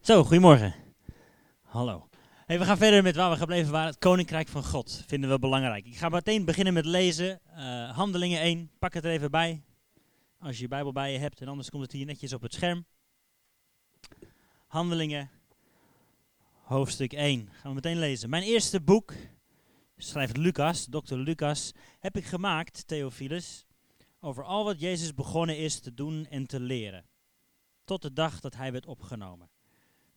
Zo, goedemorgen. Hallo. We gaan verder met waar we gebleven waren. Het Koninkrijk van God vinden we belangrijk. Ik ga meteen beginnen met lezen. Uh, Handelingen 1. Pak het er even bij. Als je je Bijbel bij je hebt. En anders komt het hier netjes op het scherm. Handelingen, hoofdstuk 1. Gaan we meteen lezen. Mijn eerste boek, schrijft Lucas, dokter Lucas, heb ik gemaakt, Theophilus, over al wat Jezus begonnen is te doen en te leren. Tot de dag dat hij werd opgenomen.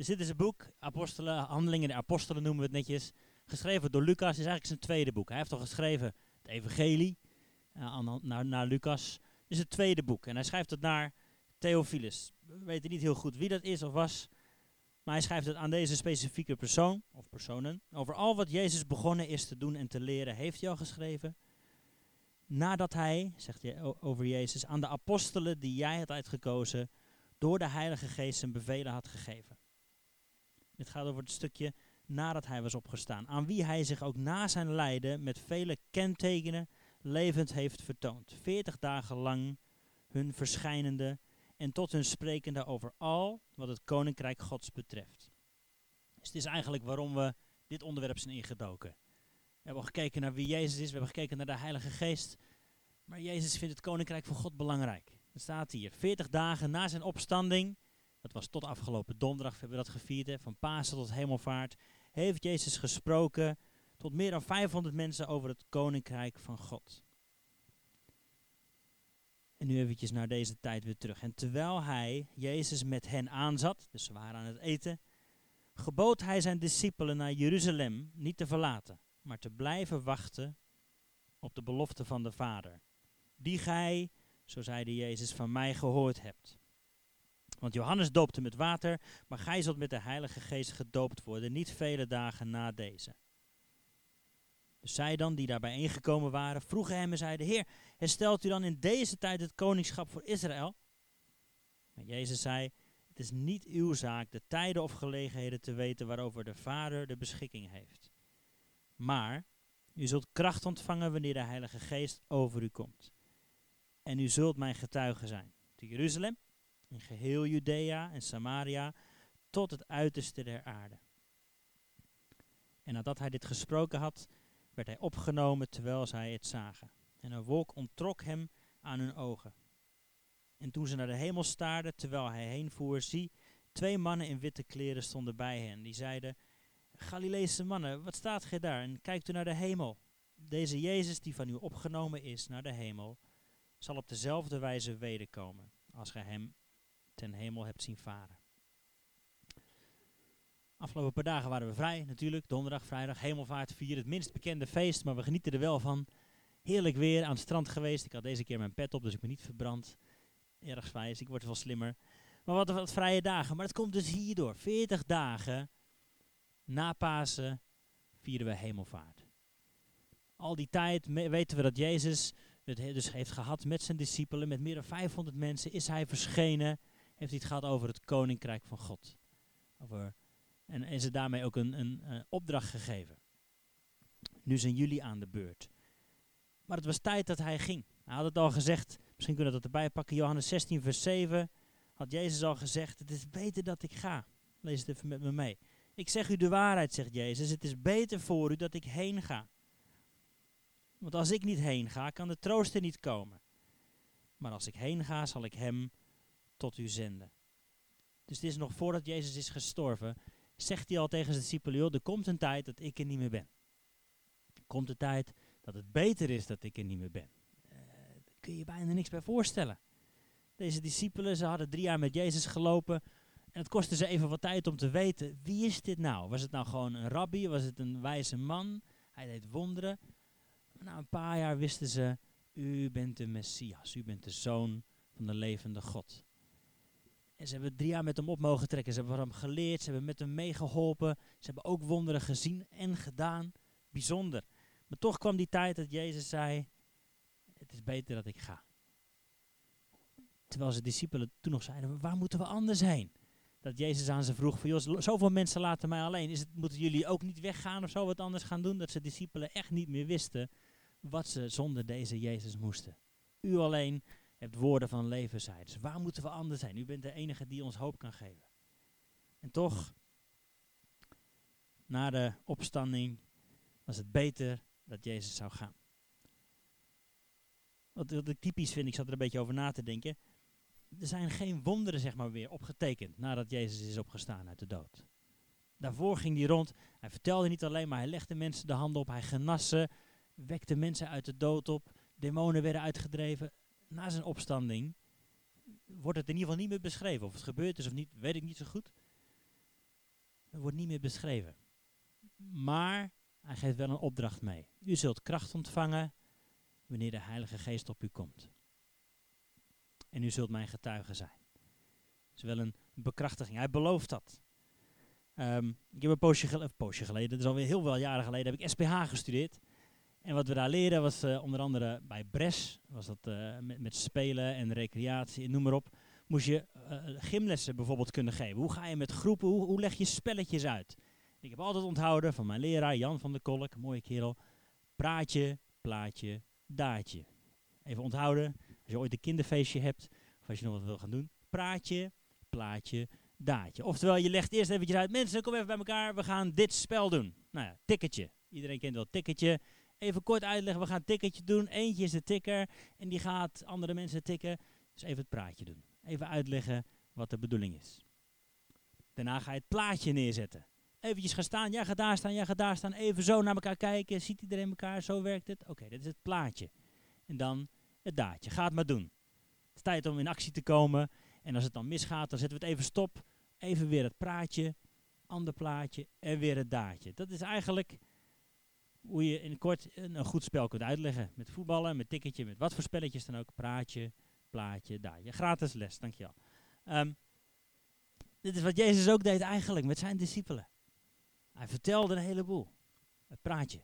Dus dit is een boek, Apostelen, Handelingen de Apostelen noemen we het netjes. Geschreven door Lucas, is eigenlijk zijn tweede boek. Hij heeft al geschreven het Evangelie uh, naar, naar Lucas. Dit is het tweede boek en hij schrijft het naar Theophilus. We weten niet heel goed wie dat is of was. Maar hij schrijft het aan deze specifieke persoon, of personen. Over al wat Jezus begonnen is te doen en te leren, heeft hij al geschreven. Nadat hij, zegt hij over Jezus, aan de apostelen die jij had uitgekozen, door de Heilige Geest zijn bevelen had gegeven. Dit gaat over het stukje nadat hij was opgestaan. Aan wie hij zich ook na zijn lijden met vele kentekenen levend heeft vertoond. Veertig dagen lang hun verschijnende en tot hun sprekende over al wat het koninkrijk Gods betreft. Dus het is eigenlijk waarom we dit onderwerp zijn ingedoken. We hebben gekeken naar wie Jezus is, we hebben gekeken naar de Heilige Geest. Maar Jezus vindt het koninkrijk van God belangrijk. Het staat hier, 40 dagen na zijn opstanding, dat was tot afgelopen donderdag, hebben we dat gevierd, hè, van Pasen tot Hemelvaart, heeft Jezus gesproken tot meer dan 500 mensen over het koninkrijk van God. En nu eventjes naar deze tijd weer terug. En terwijl hij, Jezus, met hen aanzat, dus ze waren aan het eten, gebood hij zijn discipelen naar Jeruzalem niet te verlaten, maar te blijven wachten op de belofte van de Vader. Die gij, zo zeide Jezus, van mij gehoord hebt. Want Johannes doopte met water, maar gij zult met de Heilige Geest gedoopt worden, niet vele dagen na deze. Dus zij dan, die daarbij ingekomen waren, vroegen hem en zeiden, Heer, herstelt u dan in deze tijd het koningschap voor Israël? Maar Jezus zei, het is niet uw zaak de tijden of gelegenheden te weten waarover de Vader de beschikking heeft. Maar u zult kracht ontvangen wanneer de Heilige Geest over u komt. En u zult mijn getuige zijn. Te Jeruzalem, in geheel Judea en Samaria, tot het uiterste der aarde. En nadat hij dit gesproken had, werd hij opgenomen terwijl zij het zagen. En een wolk onttrok hem aan hun ogen. En toen ze naar de hemel staarden, terwijl hij heen voer, zie, twee mannen in witte kleren stonden bij hen. Die zeiden, Galileese mannen, wat staat gij daar? En kijkt u naar de hemel. Deze Jezus die van u opgenomen is naar de hemel, zal op dezelfde wijze wederkomen, als gij hem ten hemel hebt zien varen. Afgelopen paar dagen waren we vrij, natuurlijk. Donderdag, vrijdag, hemelvaart, vier. Het minst bekende feest, maar we genieten er wel van. Heerlijk weer, aan het strand geweest. Ik had deze keer mijn pet op, dus ik ben niet verbrand. Erg wijs, ik word wel slimmer. Maar wat, wat vrije dagen. Maar het komt dus hierdoor. 40 dagen na Pasen vieren we hemelvaart. Al die tijd weten we dat Jezus het dus heeft gehad met zijn discipelen. Met meer dan 500 mensen is hij verschenen. Heeft hij het gehad over het koninkrijk van God. Over en is het daarmee ook een, een, opdracht gegeven. Nu zijn jullie aan de beurt. Maar het was tijd dat hij ging. Hij had het al gezegd, misschien kunnen we dat erbij pakken. Johannes 16, vers 7 had Jezus al gezegd: Het is beter dat ik ga. Lees het even met me mee. Ik zeg u de waarheid, zegt Jezus. Het is beter voor u dat ik heen ga. Want als ik niet heen ga, kan de trooster niet komen. Maar als ik heen ga, zal ik hem tot u zenden. Dus het is nog voordat Jezus is gestorven, zegt hij al tegen zijn discipelen, er komt een tijd dat ik er niet meer ben. Er komt een tijd dat het beter is dat ik er niet meer ben. Uh, daar kun je je bijna niks bij voorstellen. Deze discipelen, ze hadden drie jaar met Jezus gelopen. En het kostte ze even wat tijd om te weten, wie is dit nou? Was het nou gewoon een rabbi? Was het een wijze man? Hij deed wonderen. Na een paar jaar wisten ze, u bent de Messias. U bent de zoon van de levende God. En ze hebben drie jaar met hem op mogen trekken. Ze hebben van hem geleerd, ze hebben met hem meegeholpen. Ze hebben ook wonderen gezien en gedaan. Bijzonder. Maar toch kwam die tijd dat Jezus zei, het is beter dat ik ga. Terwijl zijn discipelen toen nog zeiden, waar moeten we anders heen? Dat Jezus aan ze vroeg, van, joh, zoveel mensen laten mij alleen. Is het, moeten jullie ook niet weggaan of zo wat anders gaan doen? Dat zijn discipelen echt niet meer wisten wat ze zonder deze Jezus moesten. U alleen hebt woorden van leven, zeiden ze. Waar moeten we anders zijn? U bent de enige die ons hoop kan geven. En toch, na de opstanding, was het beter dat Jezus zou gaan. Wat, wat ik typisch vind, ik zat er een beetje over na te denken. Er zijn geen wonderen, zeg maar, weer opgetekend nadat Jezus is opgestaan uit de dood. Daarvoor ging hij rond. Hij vertelde niet alleen, maar hij legde mensen de handen op. Hij genassen, wekte mensen uit de dood op. Demonen werden uitgedreven. Na zijn opstanding wordt het in ieder geval niet meer beschreven. Of het gebeurd is of niet, weet ik niet zo goed. Het wordt niet meer beschreven. Maar hij geeft wel een opdracht mee. U zult kracht ontvangen wanneer de Heilige Geest op u komt. En u zult mijn getuige zijn. Dat is wel een bekrachtiging. Hij belooft dat. Um, ik heb een poosje, gel poosje, geleden, dat is alweer heel veel jaren geleden, heb ik SPH gestudeerd. En wat we daar leren was uh, onder andere bij Bres, was dat uh, met, spelen en recreatie en noem maar op. Moest je uh, gymlessen bijvoorbeeld kunnen geven. Hoe ga je met groepen, hoe, hoe leg je spelletjes uit? Ik heb altijd onthouden van mijn leraar Jan van der Kolk, mooie kerel. Praatje, plaatje, daadje. Even onthouden, als je ooit een kinderfeestje hebt, of als je nog wat wil gaan doen. Praatje, plaatje, daadje. Oftewel, je legt eerst eventjes uit, mensen, kom even bij elkaar, we gaan dit spel doen. Nou ja, ticketje. Iedereen kent wel ticketje. Even kort uitleggen, we gaan een ticketje doen. Eentje is de tikker en die gaat andere mensen tikken. Dus even het praatje doen. Even uitleggen wat de bedoeling is. Daarna ga je het plaatje neerzetten. Eventjes gaan staan, jij gaat daar staan, jij gaat daar staan. Even zo naar elkaar kijken, ziet iedereen elkaar, zo werkt het. Oké, dit is het plaatje. En dan het daadje. Ga het maar doen. Het is tijd om in actie te komen. En als het dan misgaat, dan zetten we het even stop. Even weer het praatje, ander plaatje en weer het daadje. Dat is eigenlijk hoe je in kort een, goed spel kunt uitleggen. Met voetballen, met tikketje, met wat voor spelletjes dan ook. Praatje, plaatje, daadje. Gratis les, dankjewel. Um, dit is wat Jezus ook deed eigenlijk met zijn discipelen. Hij vertelde een heleboel. Het praatje.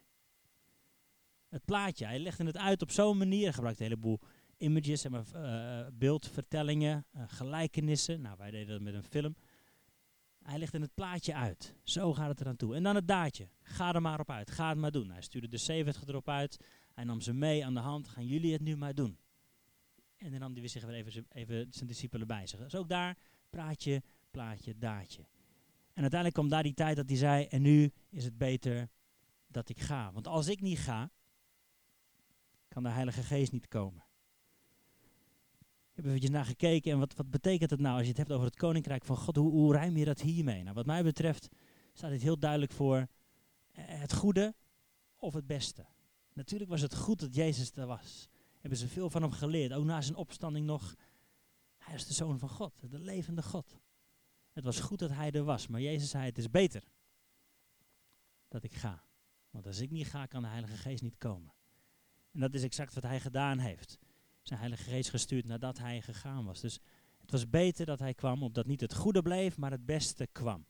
Het plaatje. Hij legde het uit op zo'n manier. Hij gebruikte een heleboel images, maar, uh, beeldvertellingen, uh, gelijkenissen. Nou, wij deden dat met een film. Hij legde het plaatje uit. Zo gaat het eraan toe. En dan het daadje. Ga er maar op uit. Ga het maar doen. Hij stuurde de 70 erop uit. Hij nam ze mee aan de hand. Gaan jullie het nu maar doen. En dan nam hij zich weer even, even zijn discipelen bij zich. Dus ook daar praatje, plaatje, daadje. En uiteindelijk kwam daar die tijd dat hij zei, en nu is het beter dat ik ga. Want als ik niet ga, kan de Heilige Geest niet komen. Heb eventjes naar gekeken en wat, wat betekent het nou als je het hebt over het Koninkrijk van God? Hoe, hoe rijm je dat hiermee? Nou, wat mij betreft staat dit heel duidelijk voor eh, het goede of het beste. Natuurlijk was het goed dat Jezus er was. Hebben ze veel van hem geleerd, ook na zijn opstanding nog. Hij is de zoon van God, de levende God. Het was goed dat hij er was, maar Jezus zei: Het is beter dat ik ga. Want als ik niet ga, kan de Heilige Geest niet komen. En dat is exact wat hij gedaan heeft. Zijn Heilige Geest gestuurd nadat hij gegaan was. Dus het was beter dat hij kwam, opdat niet het goede bleef, maar het beste kwam.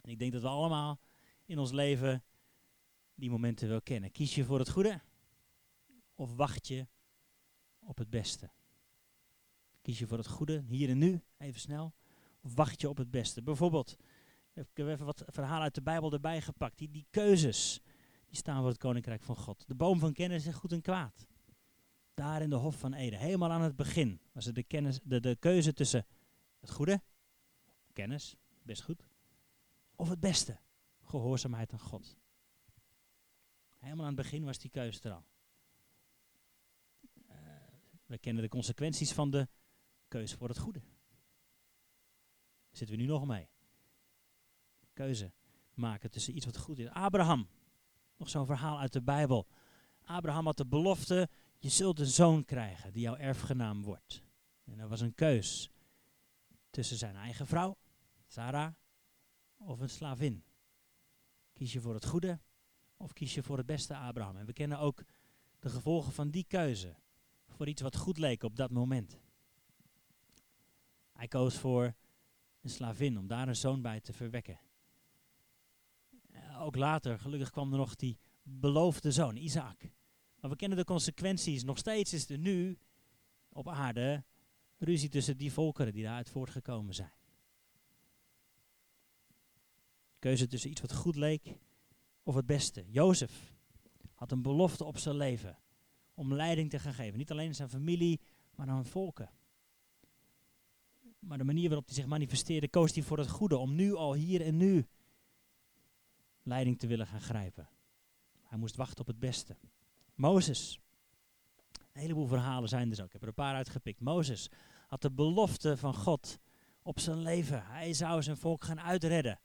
En ik denk dat we allemaal in ons leven die momenten wel kennen. Kies je voor het goede of wacht je op het beste? Kies je voor het goede, hier en nu, even snel, of wacht je op het beste? Bijvoorbeeld, ik heb even wat verhalen uit de Bijbel erbij gepakt. Die, die keuzes, die staan voor het Koninkrijk van God. De boom van kennis is goed en kwaad. Daar in de Hof van Eden, helemaal aan het begin, was er de, kennis, de, de keuze tussen het goede, kennis, best goed, of het beste, gehoorzaamheid aan God. Helemaal aan het begin was die keuze er al. Uh, we kennen de consequenties van de keuze voor het goede. Zitten we nu nog mee. Keuze maken tussen iets wat goed is. Abraham, nog zo'n verhaal uit de Bijbel. Abraham had de belofte, je zult een zoon krijgen die jouw erfgenaam wordt. En er was een keus tussen zijn eigen vrouw, Sarah, of een slavin. Kies je voor het goede of kies je voor het beste Abraham? En we kennen ook de gevolgen van die keuze voor iets wat goed leek op dat moment. Hij koos voor een slavin om daar een zoon bij te verwekken. ook later, gelukkig kwam er nog die beloofde zoon, Isaac. Maar we kennen de consequenties. Nog steeds is er nu op aarde ruzie tussen die volkeren die daaruit voortgekomen zijn. Keuze tussen iets wat goed leek of het beste. Jozef had een belofte op zijn leven om leiding te gaan geven. Niet alleen zijn familie, maar aan volken. Maar de manier waarop hij zich manifesteerde, koos hij voor het goede. Om nu al hier en nu leiding te willen gaan grijpen. Hij moest wachten op het beste. Mozes. Een heleboel verhalen zijn er zo. Ik heb er een paar uitgepikt. Mozes had de belofte van God op zijn leven. Hij zou zijn volk gaan uitredden.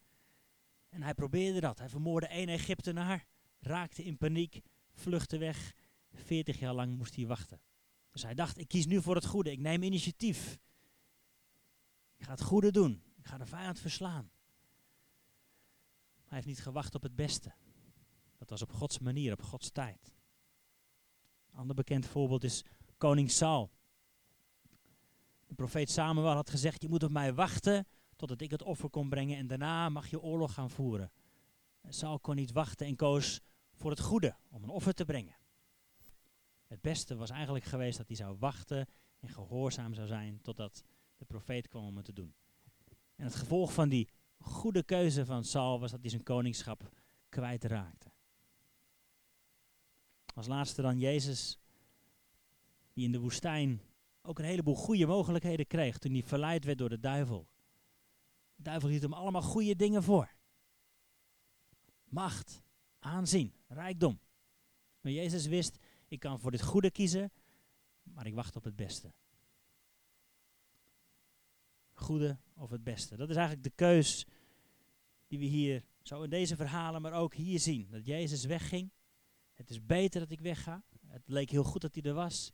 En hij probeerde dat. Hij vermoorde één Egyptenaar, raakte in paniek, vluchtte weg. 40 jaar lang moest hij wachten. Dus hij dacht, ik kies nu voor het goede. Ik neem initiatief. Ik ga het goede doen. Ik ga de vijand verslaan. Hij heeft niet gewacht op het beste. Dat was op Gods manier, op Gods tijd. Ander bekend voorbeeld is koning Saul. De profeet Samuel had gezegd, je moet op mij wachten totdat ik het offer kon brengen en daarna mag je oorlog gaan voeren. En Saul kon niet wachten en koos voor het goede, om een offer te brengen. Het beste was eigenlijk geweest dat hij zou wachten en gehoorzaam zou zijn totdat de profeet kwam om het te doen. En het gevolg van die goede keuze van Saul was dat hij zijn koningschap kwijtraakte. Als laatste dan Jezus, die in de woestijn ook een heleboel goede mogelijkheden kreeg toen hij verleid werd door de duivel. De duivel hield hem allemaal goede dingen voor. Macht, aanzien, rijkdom. Maar Jezus wist, ik kan voor dit goede kiezen, maar ik wacht op het beste. Goede of het beste. Dat is eigenlijk de keus die we hier zo in deze verhalen, maar ook hier zien. Dat Jezus wegging. Het is beter dat ik wegga. Het leek heel goed dat hij er was.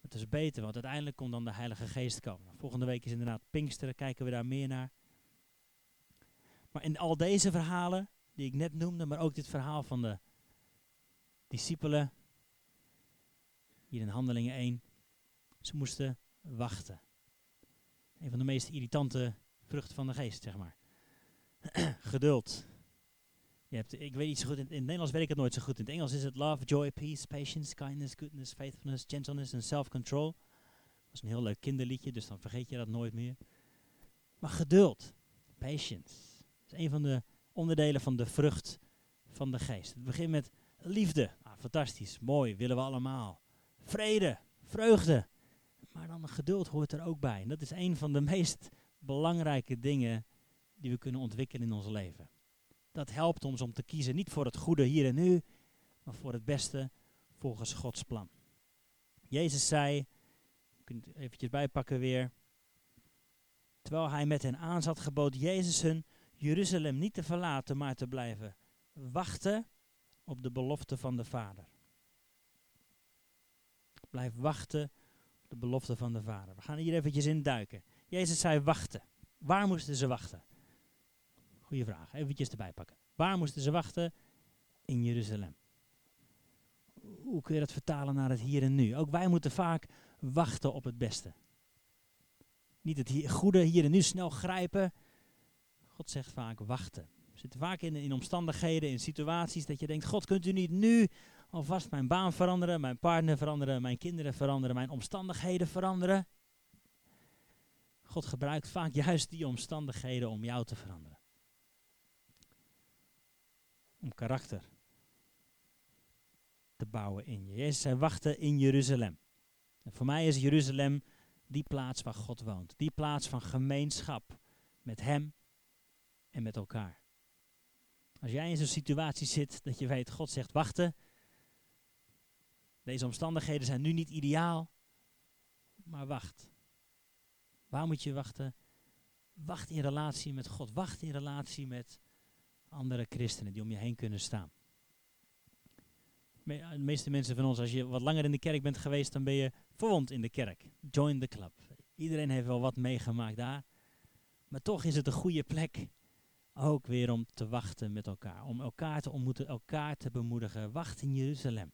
Het is beter, want uiteindelijk kon dan de Heilige Geest komen. Volgende week is inderdaad Pinksteren, kijken we daar meer naar. Maar in al deze verhalen die ik net noemde, maar ook dit verhaal van de discipelen, hier in Handelingen 1, ze moesten wachten. Een van de meest irritante vruchten van de geest, zeg maar. Geduld. Hebt, ik weet niet zo goed, in, in het Nederlands weet ik het nooit zo goed. In het Engels is het love, joy, peace, patience, kindness, goodness, faithfulness, gentleness en self-control. Dat is een heel leuk kinderliedje, dus dan vergeet je dat nooit meer. Maar geduld, patience, is een van de onderdelen van de vrucht van de geest. Het begint met liefde. Ah, fantastisch, mooi, willen we allemaal. Vrede, vreugde. Maar dan geduld hoort er ook bij. En dat is een van de meest belangrijke dingen die we kunnen ontwikkelen in ons leven. Dat helpt ons om te kiezen niet voor het goede hier en nu, maar voor het beste volgens Gods plan. Jezus zei, je kunt het eventjes bijpakken weer. Terwijl hij met hen aanzat, gebood Jezus hun Jeruzalem niet te verlaten, maar te blijven wachten op de belofte van de Vader. Blijf wachten op de belofte van de Vader. We gaan hier eventjes in duiken. Jezus zei wachten. Waar moesten ze wachten? Goeie vraag, eventjes erbij pakken. Waar moesten ze wachten? In Jeruzalem. Hoe kun je dat vertalen naar het hier en nu? Ook wij moeten vaak wachten op het beste. Niet het goede hier en nu snel grijpen. God zegt vaak wachten. We zitten vaak in, in omstandigheden, in situaties dat je denkt, God kunt u niet nu alvast mijn baan veranderen, mijn partner veranderen, mijn kinderen veranderen, mijn omstandigheden veranderen. God gebruikt vaak juist die omstandigheden om jou te veranderen. Om karakter te bouwen in je. Jezus zei wachten in Jeruzalem. En voor mij is Jeruzalem die plaats waar God woont. Die plaats van gemeenschap met Hem en met elkaar. Als jij in zo'n situatie zit dat je weet, God zegt wachten. Deze omstandigheden zijn nu niet ideaal, maar wacht. Waar moet je wachten? Wacht in relatie met God. Wacht in relatie met andere christenen die om je heen kunnen staan. De meeste mensen van ons, als je wat langer in de kerk bent geweest, dan ben je verwond in de kerk. Join the club. Iedereen heeft wel wat meegemaakt daar. Maar toch is het een goede plek ook weer om te wachten met elkaar. Om elkaar te ontmoeten, elkaar te bemoedigen. Wacht in Jeruzalem.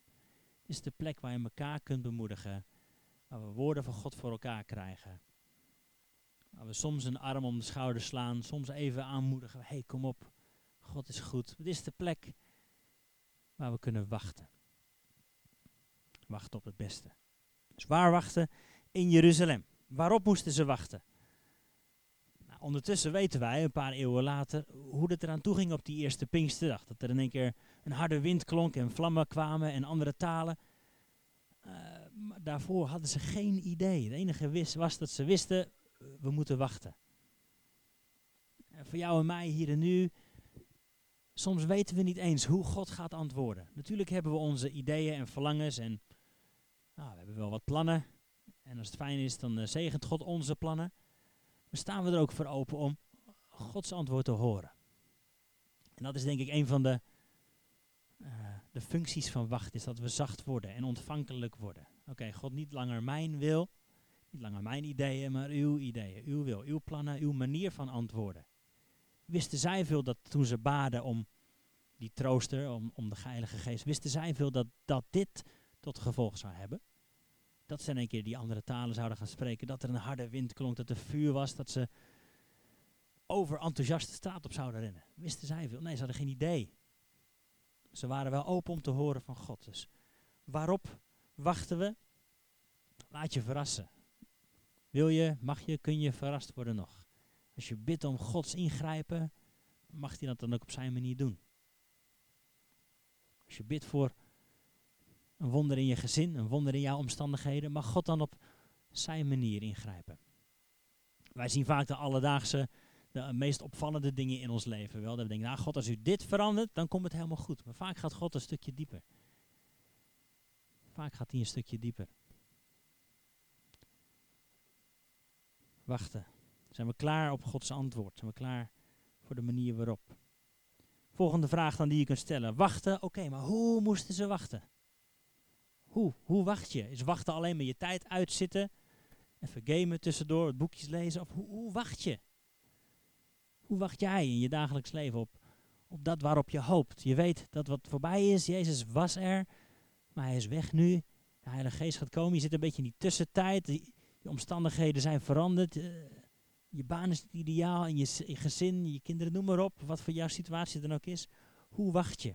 Het is de plek waar je elkaar kunt bemoedigen. Waar we woorden van God voor elkaar krijgen. Waar we soms een arm om de schouder slaan. Soms even aanmoedigen. Hey, kom op. God is goed. Het is de plek waar we kunnen wachten. Wachten op het beste. Dus waar wachten? In Jeruzalem. Waarop moesten ze wachten? Nou, ondertussen weten wij, een paar eeuwen later, hoe het eraan toe ging op die eerste Pinksterdag. Dat er in één keer een harde wind klonk en vlammen kwamen en andere talen. Uh, maar daarvoor hadden ze geen idee. Het enige wist, was dat ze wisten, we moeten wachten. En voor jou en mij hier en nu, soms weten we niet eens hoe God gaat antwoorden. Natuurlijk hebben we onze ideeën en verlangens en nou, we hebben wel wat plannen. En als het fijn is, dan uh, zegent God onze plannen. Maar staan we er ook voor open om Gods antwoord te horen. En dat is denk ik een van de, uh, de functies van wachten, is dat we zacht worden en ontvankelijk worden. Oké, God niet langer mijn wil, niet langer mijn ideeën, maar uw ideeën, uw wil, uw plannen, uw manier van antwoorden. Wisten zij veel dat toen ze baden om die trooster, om, om de Heilige Geest, wisten zij veel dat, dat dit tot gevolg zou hebben? Dat ze in een keer die andere talen zouden gaan spreken, dat er een harde wind klonk, dat er vuur was, dat ze overenthousiast de straat op zouden rennen. Wisten zij veel? Nee, ze hadden geen idee. Ze waren wel open om te horen van God. Dus waarop wachten we? Laat je verrassen. Wil je, mag je, kun je verrast worden nog. Als je bidt om Gods ingrijpen, mag hij dat dan ook op zijn manier doen. Als je bidt voor een wonder in je gezin, een wonder in jouw omstandigheden, mag God dan op zijn manier ingrijpen. Wij zien vaak de alledaagse, de meest opvallende dingen in ons leven. Wel, dat we denken, nou God, als u dit verandert, dan komt het helemaal goed. Maar vaak gaat God een stukje dieper. Vaak gaat hij een stukje dieper. Wachten. Zijn we klaar op Gods antwoord? Zijn we klaar voor de manier waarop? Volgende vraag dan die je kunt stellen. Wachten, oké, maar hoe moesten ze wachten? Hoe? Hoe wacht je? Is wachten alleen maar je tijd uitzitten? Even gamen tussendoor, het boekjes lezen? Of hoe, hoe wacht je? Hoe wacht jij in je dagelijks leven op, op dat waarop je hoopt? Je weet dat wat voorbij is, Jezus was er, maar hij is weg nu. De Heilige Geest gaat komen, je zit een beetje in die tussentijd. Je omstandigheden zijn veranderd. Uh, je baan is niet ideaal, en je, gezin, je kinderen, noem maar op. Wat voor jouw situatie dan ook is. Hoe wacht je?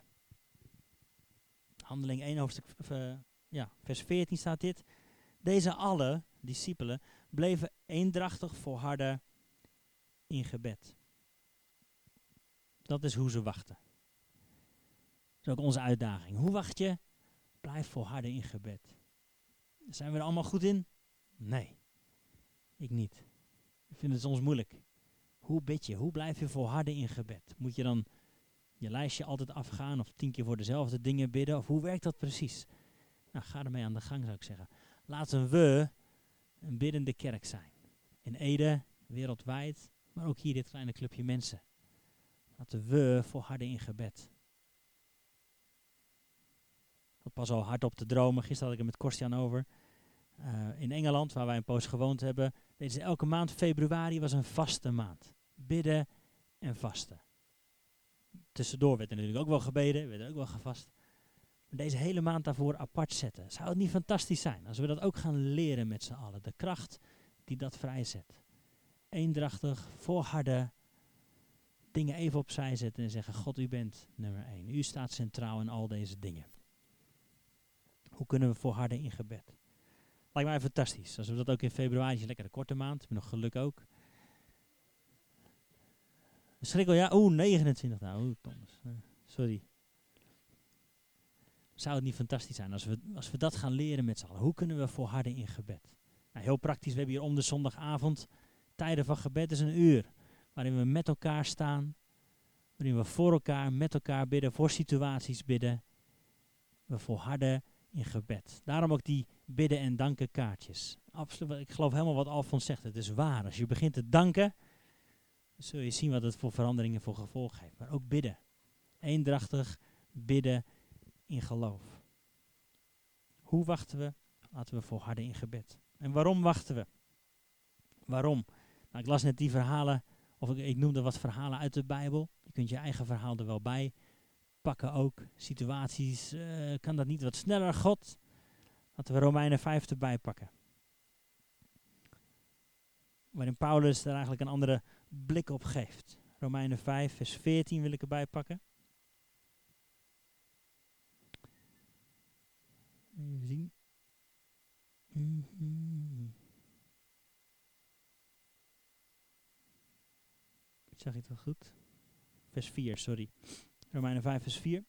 Handeling 1 hoofdstuk ja, vers 14 staat dit. Deze alle discipelen bleven eendrachtig volharden in gebed. Dat is hoe ze wachten. Dat is ook onze uitdaging. Hoe wacht je? Blijf volharden in gebed. Zijn we er allemaal goed in? Nee, ik niet. Ik vind het soms moeilijk. Hoe bid je? Hoe blijf je volharden in gebed? Moet je dan je lijstje altijd afgaan of tien keer voor dezelfde dingen bidden? Of hoe werkt dat precies? Nou, ga ermee aan de gang zou ik zeggen. Laten we een biddende kerk zijn. In Ede, wereldwijd, maar ook hier dit kleine clubje mensen. Laten we volharden in gebed. Ik pas al hard op te dromen. Gisteren had ik er met Korstian over. Uh, in Engeland, waar wij een poos gewoond hebben, deden ze elke maand. Februari was een vaste maand. Bidden en vasten. Tussendoor werd er natuurlijk ook wel gebeden, werd er ook wel gevast. Maar deze hele maand daarvoor apart zetten. Zou het niet fantastisch zijn als we dat ook gaan leren met z'n allen? De kracht die dat vrijzet. Eendrachtig, volharden, dingen even opzij zetten en zeggen: God, u bent nummer één. U staat centraal in al deze dingen. Hoe kunnen we volharden in gebed? Lijkt mij fantastisch. Als we dat ook in februari is, een korte maand. Met nog geluk ook. Schrikkel, ja. Oeh, 29 nou. Oeh, Thomas. Uh, sorry. Zou het niet fantastisch zijn als we, als we dat gaan leren met z'n allen? Hoe kunnen we volharden in gebed? Nou, heel praktisch, we hebben hier om de zondagavond tijden van gebed is een uur. Waarin we met elkaar staan. Waarin we voor elkaar, met elkaar bidden, voor situaties bidden. We volharden in gebed. Daarom ook die bidden en danken kaartjes. Absoluut, ik geloof helemaal wat Alfons zegt. Het is waar. Als je begint te danken, zul je zien wat het voor veranderingen voor gevolg heeft. Maar ook bidden. Eendrachtig bidden in geloof. Hoe wachten we? Laten we volharden in gebed. En waarom wachten we? Waarom? Nou, ik las net die verhalen, of ik, noemde wat verhalen uit de Bijbel. Je kunt je eigen verhaal er wel bij pakken ook. Situaties, uh, kan dat niet wat sneller, God? Laten we Romeinen 5 erbij pakken. Waarin Paulus er eigenlijk een andere blik op geeft. Romeinen 5, vers 14 wil ik erbij pakken. Even zien. Mm -hmm. Zag je het wel goed? Vers 4, sorry. Romeinen 5, vers 4.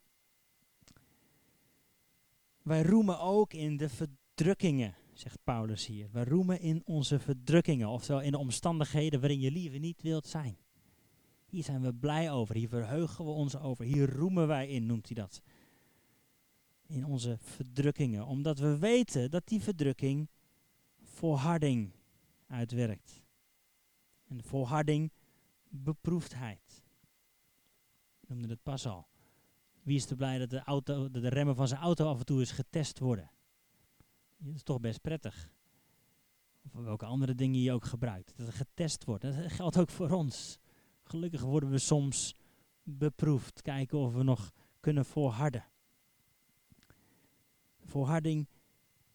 Wij roemen ook in de verdrukkingen, zegt Paulus hier. We roemen in onze verdrukkingen, oftewel in de omstandigheden waarin je liever niet wilt zijn. Hier zijn we blij over, hier verheugen we ons over, hier roemen wij in, noemt hij dat. In onze verdrukkingen, omdat we weten dat die verdrukking volharding uitwerkt. En volharding beproefdheid. Noemde het pas al. Wie is er blij dat de, auto, de remmen van zijn auto af en toe eens getest worden? Dat is toch best prettig. Of welke andere dingen je ook gebruikt. Dat het getest wordt. Dat geldt ook voor ons. Gelukkig worden we soms beproefd. Kijken of we nog kunnen volharden. Volharding,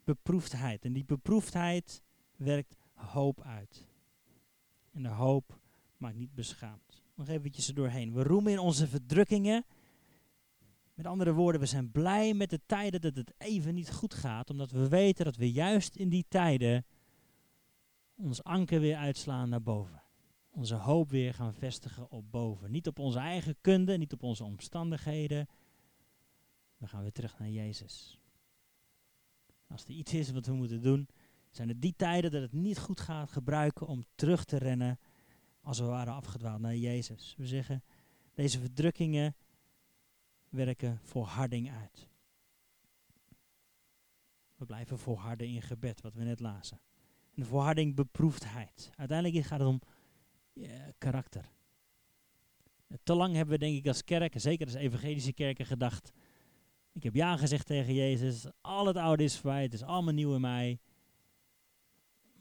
beproefdheid. En die beproefdheid werkt hoop uit. En de hoop maakt niet beschaamd. Nog eventjes er doorheen. We roemen in onze verdrukkingen. Met andere woorden, we zijn blij met de tijden dat het even niet goed gaat, omdat we weten dat we juist in die tijden ons anker weer uitslaan naar boven. Onze hoop weer gaan vestigen op boven. Niet op onze eigen kunde, niet op onze omstandigheden. We gaan weer terug naar Jezus. Als er iets is wat we moeten doen, zijn het die tijden dat het niet goed gaat gebruiken om terug te rennen als we waren afgedwaald naar Jezus. We zeggen, deze verdrukkingen werken volharding uit. We blijven volharden in gebed, wat we net lazen. En de volharding beproefdheid. Uiteindelijk gaat het om karakter. Te lang hebben we denk ik als kerk, zeker als evangelische kerken, gedacht... Ik heb ja gezegd tegen Jezus, al het oude is voorbij, het is allemaal nieuw in mij.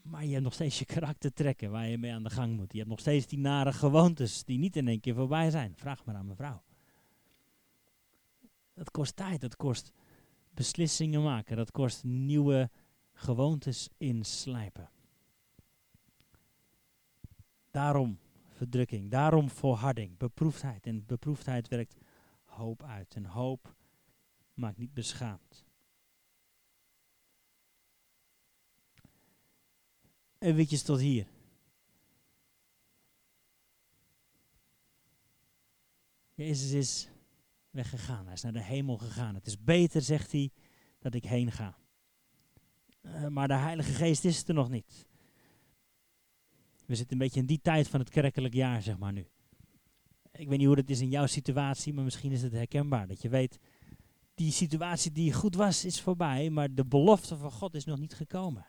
Maar je hebt nog steeds je karakter trekken waar je mee aan de gang moet. Je hebt nog steeds die nare gewoontes die niet in één keer voorbij zijn. Vraag maar aan mevrouw. Dat kost tijd, dat kost beslissingen maken, dat kost nieuwe gewoontes inslijpen. Daarom verdrukking, daarom volharding, beproefdheid. En beproefdheid werkt hoop uit. En hoop maakt niet beschaamd. Eventjes tot hier. Jezus is weggegaan. Hij is naar de hemel gegaan. Het is beter, zegt hij, dat ik heen ga. Uh, maar de Heilige Geest is er nog niet. We zitten een beetje in die tijd van het kerkelijk jaar, zeg maar nu. Ik weet niet hoe dat is in jouw situatie, maar misschien is het herkenbaar. Dat je weet, die situatie die goed was, is voorbij, maar de belofte van God is nog niet gekomen.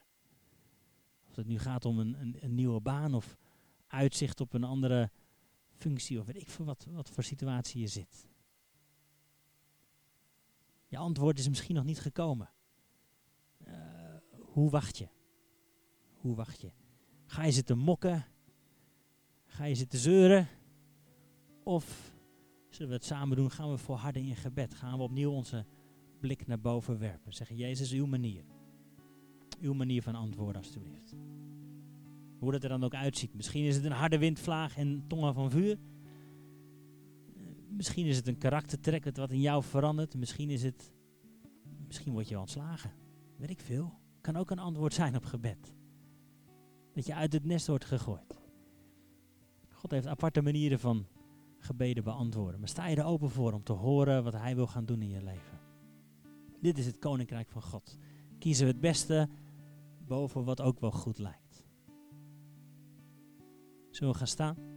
Of het nu gaat om een, een, een nieuwe baan of uitzicht op een andere functie of weet ik veel wat, wat voor situatie je zit. Je antwoord is misschien nog niet gekomen. Uh, hoe wacht je? Hoe wacht je? Ga je zitten mokken? Ga je zitten zeuren? Of zullen we het samen doen? Gaan we volharden in gebed? Gaan we opnieuw onze blik naar boven werpen? Zeggen, Jezus, uw manier. Uw manier van antwoorden, alstublieft. Hoe dat er dan ook uitziet. Misschien is het een harde windvlaag en tongen van vuur. Misschien is het een karaktertrek dat wat in jou verandert. Misschien is het... Misschien word je ontslagen. Weet ik veel. Kan ook een antwoord zijn op gebed. Dat je uit het nest wordt gegooid. God heeft aparte manieren van gebeden beantwoorden. Maar sta je er open voor om te horen wat hij wil gaan doen in je leven. Dit is het koninkrijk van God. Kiezen we het beste boven wat ook wel goed lijkt. Zullen we gaan staan?